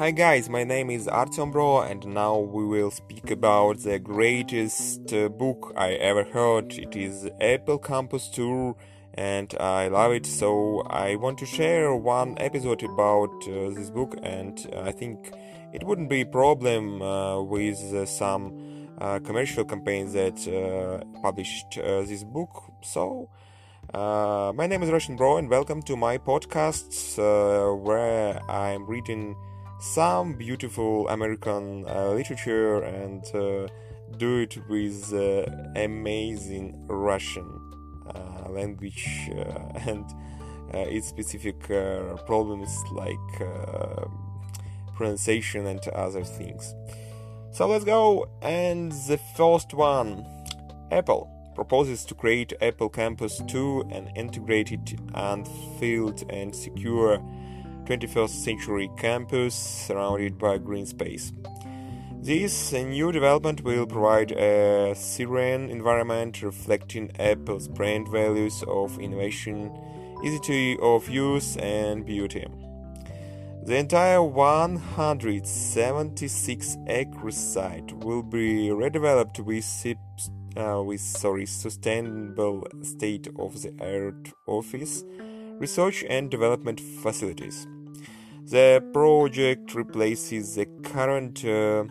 Hi guys, my name is Artyom Bro, and now we will speak about the greatest uh, book I ever heard. It is Apple Campus 2, and I love it. So I want to share one episode about uh, this book, and I think it wouldn't be a problem uh, with uh, some uh, commercial campaigns that uh, published this book. So. my name is Russian Bro, and welcome to my podcast where I'm reading some beautiful American uh, literature and uh, do it with uh, amazing Russian uh, language uh, and uh, its specific problems like pronunciation and other things. So let's go. And the first one Apple proposes to create Apple Campus 2, an integrated, unfilled, and secure 21st century campus surrounded by green space. This new development will provide a serene environment reflecting Apple's brand values of innovation, easy of use, and beauty. The entire 176 acre site will be redeveloped with, uh, with sorry, sustainable state of the art office, research and development facilities. The project replaces the current uh,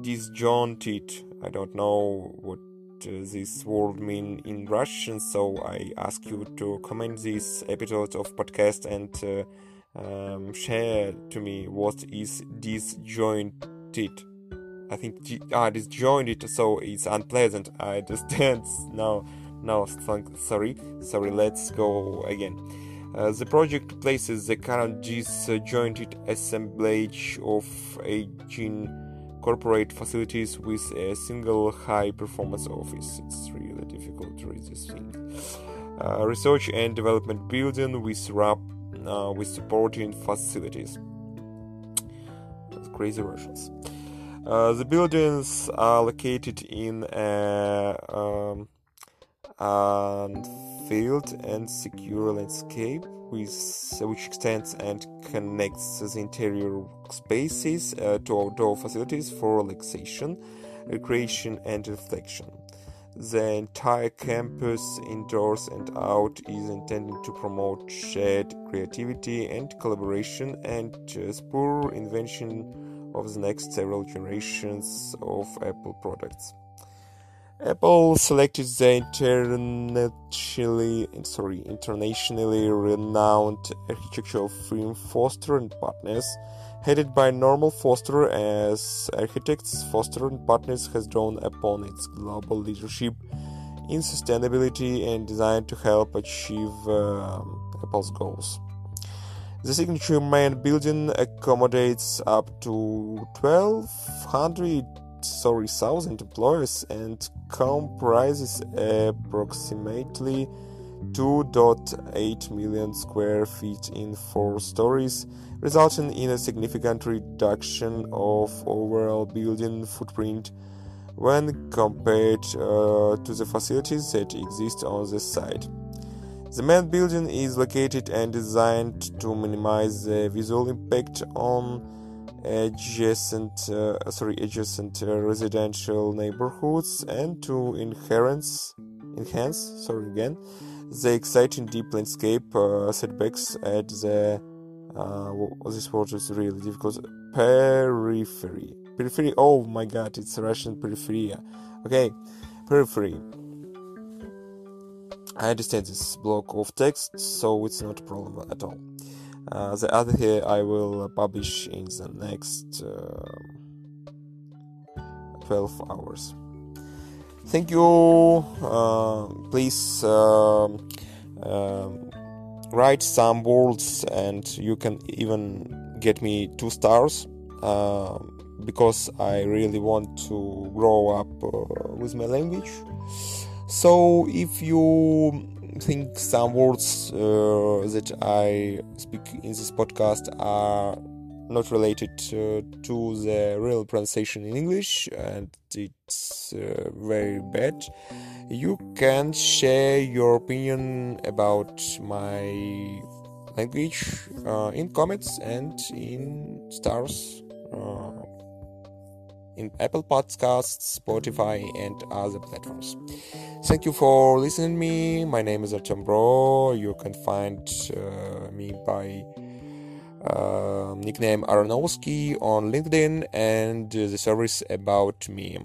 disjointed, I don't know what uh, this word mean in Russian, so I ask you to comment this episode of podcast and uh, um, share to me what is disjointed. I think ah disjointed, so it's unpleasant. I understand now. Now, sorry, sorry. Let's go again. Uh, the project places the current disjointed assemblage of aging corporate facilities with a single high performance office. It's really difficult to read this thing. Uh, research and development building with RAP uh, with supporting facilities. That's crazy. Uh, the buildings are located in a um, field and secure landscape with, which extends and connects the interior spaces uh, to outdoor facilities for relaxation, recreation, and reflection. The entire campus, indoors and out, is intended to promote shared creativity and collaboration and spur invention of the next several generations of Apple products. Apple selected the internationally, sorry, internationally renowned architectural firm Foster and Partners, headed by Norman Foster as architects. Foster and Partners has drawn upon its global leadership in sustainability and design to help achieve um, Apple's goals. The signature main building accommodates up to 1,200 sorry, thousand employees and comprises approximately 2.8 million square feet in four stories, resulting in a significant reduction of overall building footprint when compared uh, to the facilities that exist on the site. The main building is located and designed to minimize the visual impact on adjacent uh, sorry adjacent uh, residential neighborhoods and to enhance enhance sorry again the exciting deep landscape uh, setbacks at the uh, this word is really difficult. Periphery. Periphery oh my god it's Russian peripheria. Okay periphery. I understand this block of text so it's not a problem at all uh, the other here I will publish in the next uh, 12 hours. Thank you. Uh, please um, um, write some words, and you can even get me two stars uh, because I really want to grow up uh, with my language. So if you think some words uh, that I speak in this podcast are not related uh, to the real pronunciation in English and it's uh, very bad. You can share your opinion about my language uh, in comments and in stars uh, in Apple Podcasts, Spotify, and other platforms. Thank you for listening me. My name is Artyom Bro. You can find uh, me by uh, nickname Aranouski on LinkedIn and the service about me.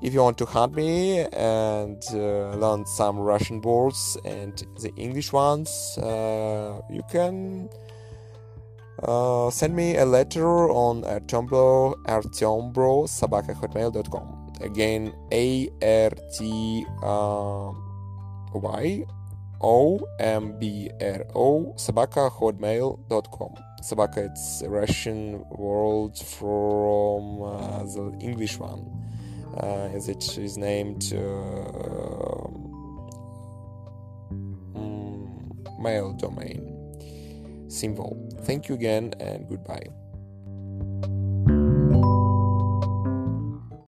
If you want to hunt me and uh, learn some Russian words and the English ones, uh, you can uh, send me a letter on artyombro, artyombro, sabaka.hotmail.com. Again, A R T uh, Y O M B R O, sabaka hotmail.com. Sabaka, it's a Russian word from uh, the English one, uh, as it is named uh, um, mail domain symbol. Thank you again and goodbye.